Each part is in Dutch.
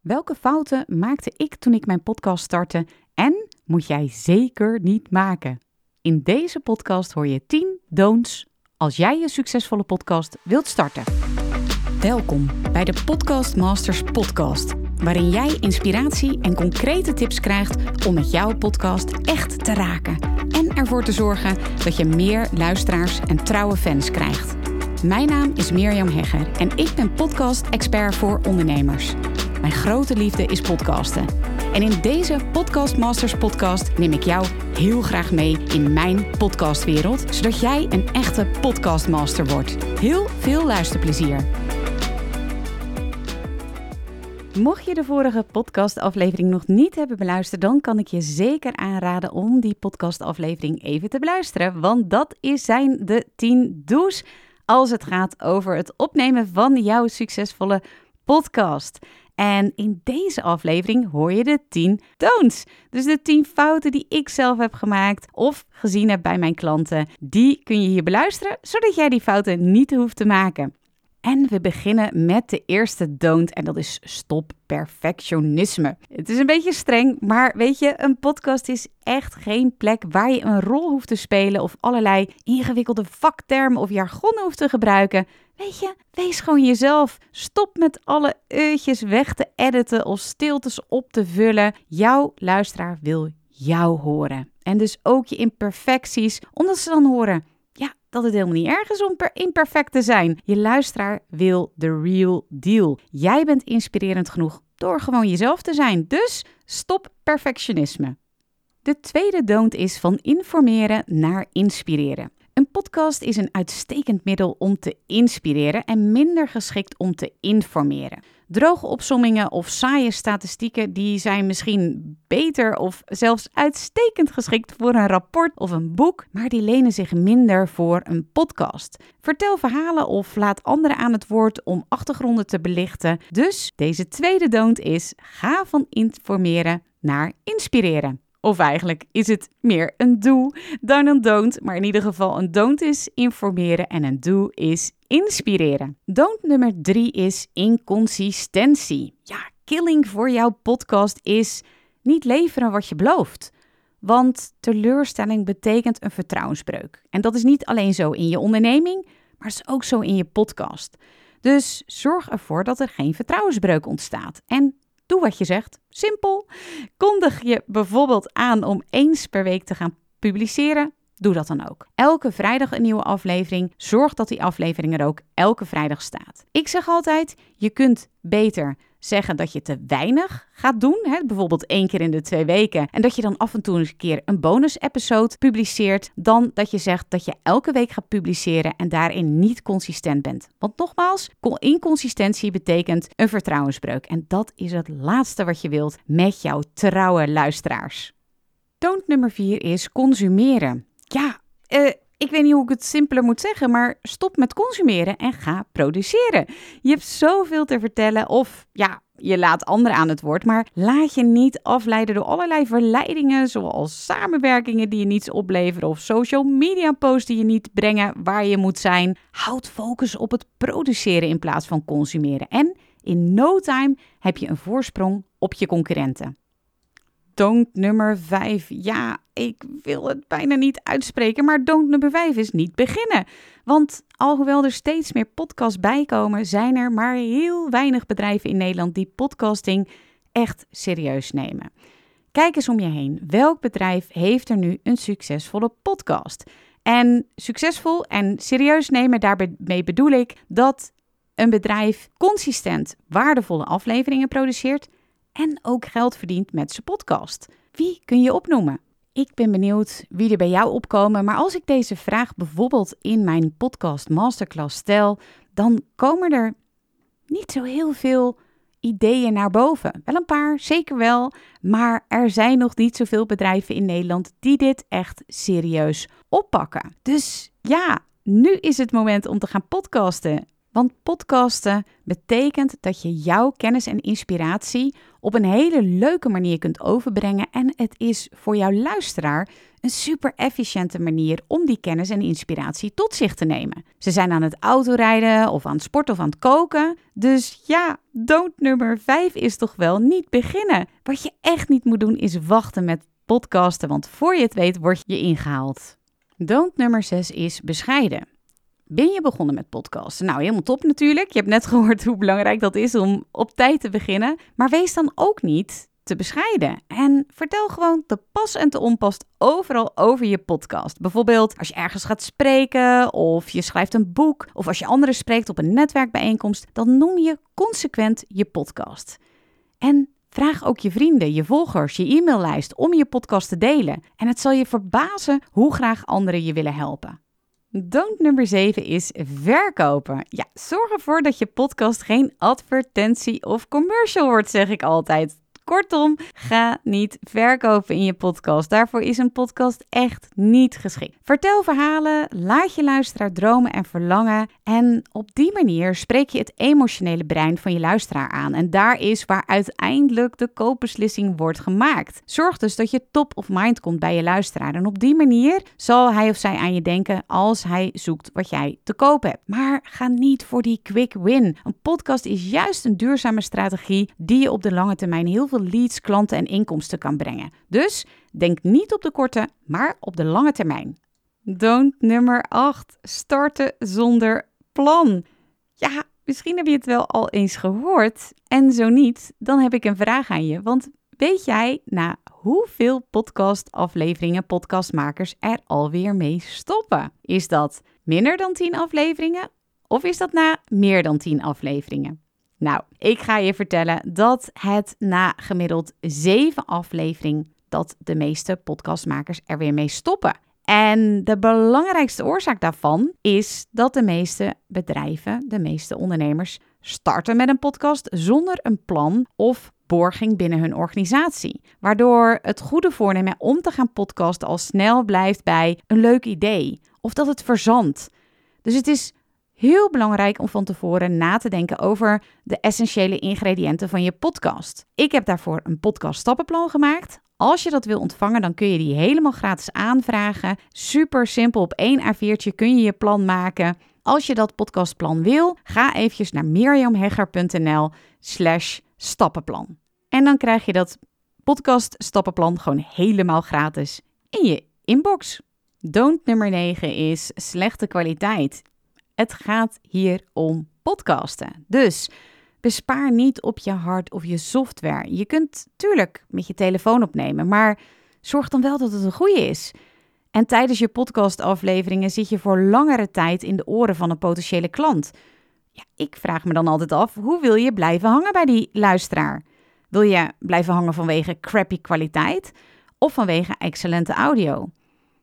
Welke fouten maakte ik toen ik mijn podcast startte en moet jij zeker niet maken? In deze podcast hoor je 10 don'ts als jij je succesvolle podcast wilt starten. Welkom bij de Podcast Masters podcast, waarin jij inspiratie en concrete tips krijgt om met jouw podcast echt te raken en ervoor te zorgen dat je meer luisteraars en trouwe fans krijgt. Mijn naam is Mirjam Hegger en ik ben podcast-expert voor ondernemers. Mijn grote liefde is podcasten. En in deze Podcast Masters podcast neem ik jou heel graag mee in mijn podcastwereld, zodat jij een echte podcastmaster wordt. Heel veel luisterplezier. Mocht je de vorige podcastaflevering nog niet hebben beluisterd, dan kan ik je zeker aanraden om die podcastaflevering even te beluisteren. Want dat is zijn de 10 do's als het gaat over het opnemen van jouw succesvolle podcast. En in deze aflevering hoor je de 10 don'ts. Dus de 10 fouten die ik zelf heb gemaakt of gezien heb bij mijn klanten. Die kun je hier beluisteren, zodat jij die fouten niet hoeft te maken. En we beginnen met de eerste don't en dat is stop perfectionisme. Het is een beetje streng, maar weet je, een podcast is echt geen plek waar je een rol hoeft te spelen of allerlei ingewikkelde vaktermen of jargon hoeft te gebruiken. Weet je, wees gewoon jezelf. Stop met alle eutjes weg te editen of stiltes op te vullen. Jouw luisteraar wil jou horen. En dus ook je imperfecties, omdat ze dan horen dat het helemaal niet erg is om per imperfect te zijn. Je luisteraar wil de real deal. Jij bent inspirerend genoeg door gewoon jezelf te zijn. Dus stop perfectionisme. De tweede don't is van informeren naar inspireren. Podcast is een uitstekend middel om te inspireren en minder geschikt om te informeren. Droge opsommingen of saaie statistieken die zijn misschien beter of zelfs uitstekend geschikt voor een rapport of een boek, maar die lenen zich minder voor een podcast. Vertel verhalen of laat anderen aan het woord om achtergronden te belichten. Dus deze tweede don't is: ga van informeren naar inspireren. Of eigenlijk is het meer een do dan een don't. Maar in ieder geval een don't is informeren en een do is inspireren. Don't nummer drie is inconsistentie. Ja, killing voor jouw podcast is niet leveren wat je belooft. Want teleurstelling betekent een vertrouwensbreuk. En dat is niet alleen zo in je onderneming, maar is ook zo in je podcast. Dus zorg ervoor dat er geen vertrouwensbreuk ontstaat. En Doe wat je zegt. Simpel. Kondig je bijvoorbeeld aan om eens per week te gaan publiceren. Doe dat dan ook. Elke vrijdag een nieuwe aflevering. Zorg dat die aflevering er ook elke vrijdag staat. Ik zeg altijd: je kunt beter zeggen dat je te weinig gaat doen, hè, bijvoorbeeld één keer in de twee weken, en dat je dan af en toe eens een keer een bonus-episode publiceert, dan dat je zegt dat je elke week gaat publiceren en daarin niet consistent bent. Want nogmaals, inconsistentie betekent een vertrouwensbreuk en dat is het laatste wat je wilt met jouw trouwe luisteraars. Toont nummer vier is consumeren. Ja, uh, ik weet niet hoe ik het simpeler moet zeggen, maar stop met consumeren en ga produceren. Je hebt zoveel te vertellen of ja, je laat anderen aan het woord, maar laat je niet afleiden door allerlei verleidingen, zoals samenwerkingen die je niets opleveren of social media posts die je niet brengen waar je moet zijn. Houd focus op het produceren in plaats van consumeren en in no time heb je een voorsprong op je concurrenten. Don't nummer 5. Ja, ik wil het bijna niet uitspreken, maar don't nummer 5 is niet beginnen. Want alhoewel er steeds meer podcasts bijkomen, zijn er maar heel weinig bedrijven in Nederland die podcasting echt serieus nemen. Kijk eens om je heen. Welk bedrijf heeft er nu een succesvolle podcast? En succesvol en serieus nemen, daarmee bedoel ik dat een bedrijf consistent waardevolle afleveringen produceert en ook geld verdient met zijn podcast. Wie kun je opnoemen? Ik ben benieuwd wie er bij jou opkomen, maar als ik deze vraag bijvoorbeeld in mijn podcast Masterclass stel, dan komen er niet zo heel veel ideeën naar boven. Wel een paar, zeker wel, maar er zijn nog niet zoveel bedrijven in Nederland die dit echt serieus oppakken. Dus ja, nu is het moment om te gaan podcasten. Want podcasten betekent dat je jouw kennis en inspiratie op een hele leuke manier kunt overbrengen. En het is voor jouw luisteraar een super efficiënte manier om die kennis en inspiratie tot zich te nemen. Ze zijn aan het autorijden of aan het sporten of aan het koken. Dus ja, dood nummer 5 is toch wel niet beginnen. Wat je echt niet moet doen is wachten met podcasten, want voor je het weet word je ingehaald. Dood nummer 6 is bescheiden. Ben je begonnen met podcasten? Nou, helemaal top natuurlijk. Je hebt net gehoord hoe belangrijk dat is om op tijd te beginnen. Maar wees dan ook niet te bescheiden. En vertel gewoon te pas en te onpas overal over je podcast. Bijvoorbeeld als je ergens gaat spreken, of je schrijft een boek, of als je anderen spreekt op een netwerkbijeenkomst, dan noem je consequent je podcast. En Vraag ook je vrienden, je volgers, je e-maillijst om je podcast te delen. En het zal je verbazen hoe graag anderen je willen helpen. Don't nummer 7 is verkopen. Ja, zorg ervoor dat je podcast geen advertentie of commercial wordt, zeg ik altijd. Kortom, ga niet verkopen in je podcast. Daarvoor is een podcast echt niet geschikt. Vertel verhalen, laat je luisteraar dromen en verlangen. En op die manier spreek je het emotionele brein van je luisteraar aan. En daar is waar uiteindelijk de koopbeslissing wordt gemaakt. Zorg dus dat je top of mind komt bij je luisteraar. En op die manier zal hij of zij aan je denken als hij zoekt wat jij te koop hebt. Maar ga niet voor die quick win. Een podcast is juist een duurzame strategie die je op de lange termijn heel veel leads, klanten en inkomsten kan brengen. Dus denk niet op de korte, maar op de lange termijn. Don't nummer 8. Starten zonder plan. Ja, misschien heb je het wel al eens gehoord. En zo niet, dan heb ik een vraag aan je. Want weet jij na hoeveel podcastafleveringen podcastmakers er alweer mee stoppen? Is dat minder dan 10 afleveringen? Of is dat na meer dan 10 afleveringen? Nou, ik ga je vertellen dat het na gemiddeld zeven afleveringen dat de meeste podcastmakers er weer mee stoppen. En de belangrijkste oorzaak daarvan is dat de meeste bedrijven, de meeste ondernemers, starten met een podcast zonder een plan of borging binnen hun organisatie. Waardoor het goede voornemen om te gaan podcasten al snel blijft bij een leuk idee of dat het verzandt. Dus het is heel belangrijk om van tevoren na te denken over de essentiële ingrediënten van je podcast. Ik heb daarvoor een podcast stappenplan gemaakt. Als je dat wil ontvangen, dan kun je die helemaal gratis aanvragen. Super simpel, op één A4'tje kun je je plan maken. Als je dat podcastplan wil, ga eventjes naar mirjamhegger.nl slash stappenplan. En dan krijg je dat podcast stappenplan gewoon helemaal gratis in je inbox. Don't nummer 9 is slechte kwaliteit. Het gaat hier om podcasten. Dus bespaar niet op je hard of je software. Je kunt tuurlijk met je telefoon opnemen, maar zorg dan wel dat het een goede is. En tijdens je podcastafleveringen zit je voor langere tijd in de oren van een potentiële klant. Ja, ik vraag me dan altijd af, hoe wil je blijven hangen bij die luisteraar? Wil je blijven hangen vanwege crappy kwaliteit of vanwege excellente audio?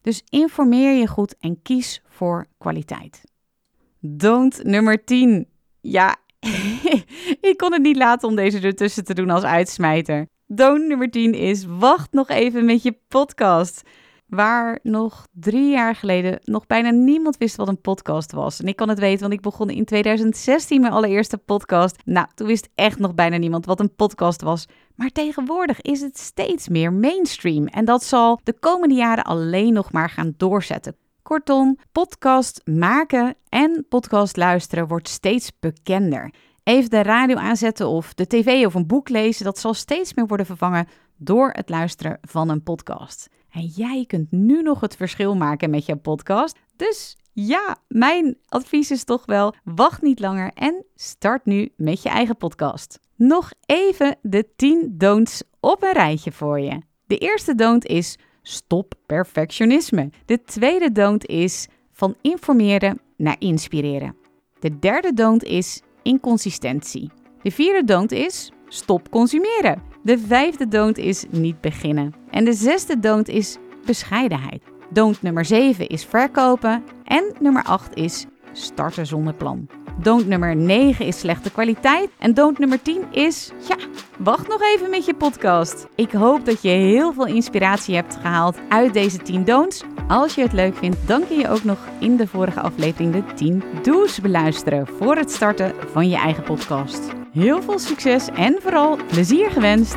Dus informeer je goed en kies voor kwaliteit. Don't nummer 10. Ja, ik kon het niet laten om deze ertussen te doen als uitsmijter. Don't nummer 10 is wacht nog even met je podcast. Waar nog drie jaar geleden nog bijna niemand wist wat een podcast was. En ik kan het weten, want ik begon in 2016 mijn allereerste podcast. Nou, toen wist echt nog bijna niemand wat een podcast was. Maar tegenwoordig is het steeds meer mainstream. En dat zal de komende jaren alleen nog maar gaan doorzetten. Kortom, podcast maken en podcast luisteren wordt steeds bekender. Even de radio aanzetten of de tv of een boek lezen, dat zal steeds meer worden vervangen door het luisteren van een podcast. En jij kunt nu nog het verschil maken met je podcast. Dus ja, mijn advies is toch wel: wacht niet langer en start nu met je eigen podcast. Nog even de 10 don'ts op een rijtje voor je. De eerste don't is Stop perfectionisme. De tweede don't is van informeren naar inspireren. De derde don't is inconsistentie. De vierde don't is stop consumeren. De vijfde don't is niet beginnen. En de zesde don't is bescheidenheid. Don't nummer 7 is verkopen. En nummer 8 is starten zonder plan. Don't nummer 9 is slechte kwaliteit. En don't nummer 10 is, ja, wacht nog even met je podcast. Ik hoop dat je heel veel inspiratie hebt gehaald uit deze 10 don'ts. Als je het leuk vindt, dan kun je ook nog in de vorige aflevering de 10 do's beluisteren voor het starten van je eigen podcast. Heel veel succes en vooral plezier gewenst!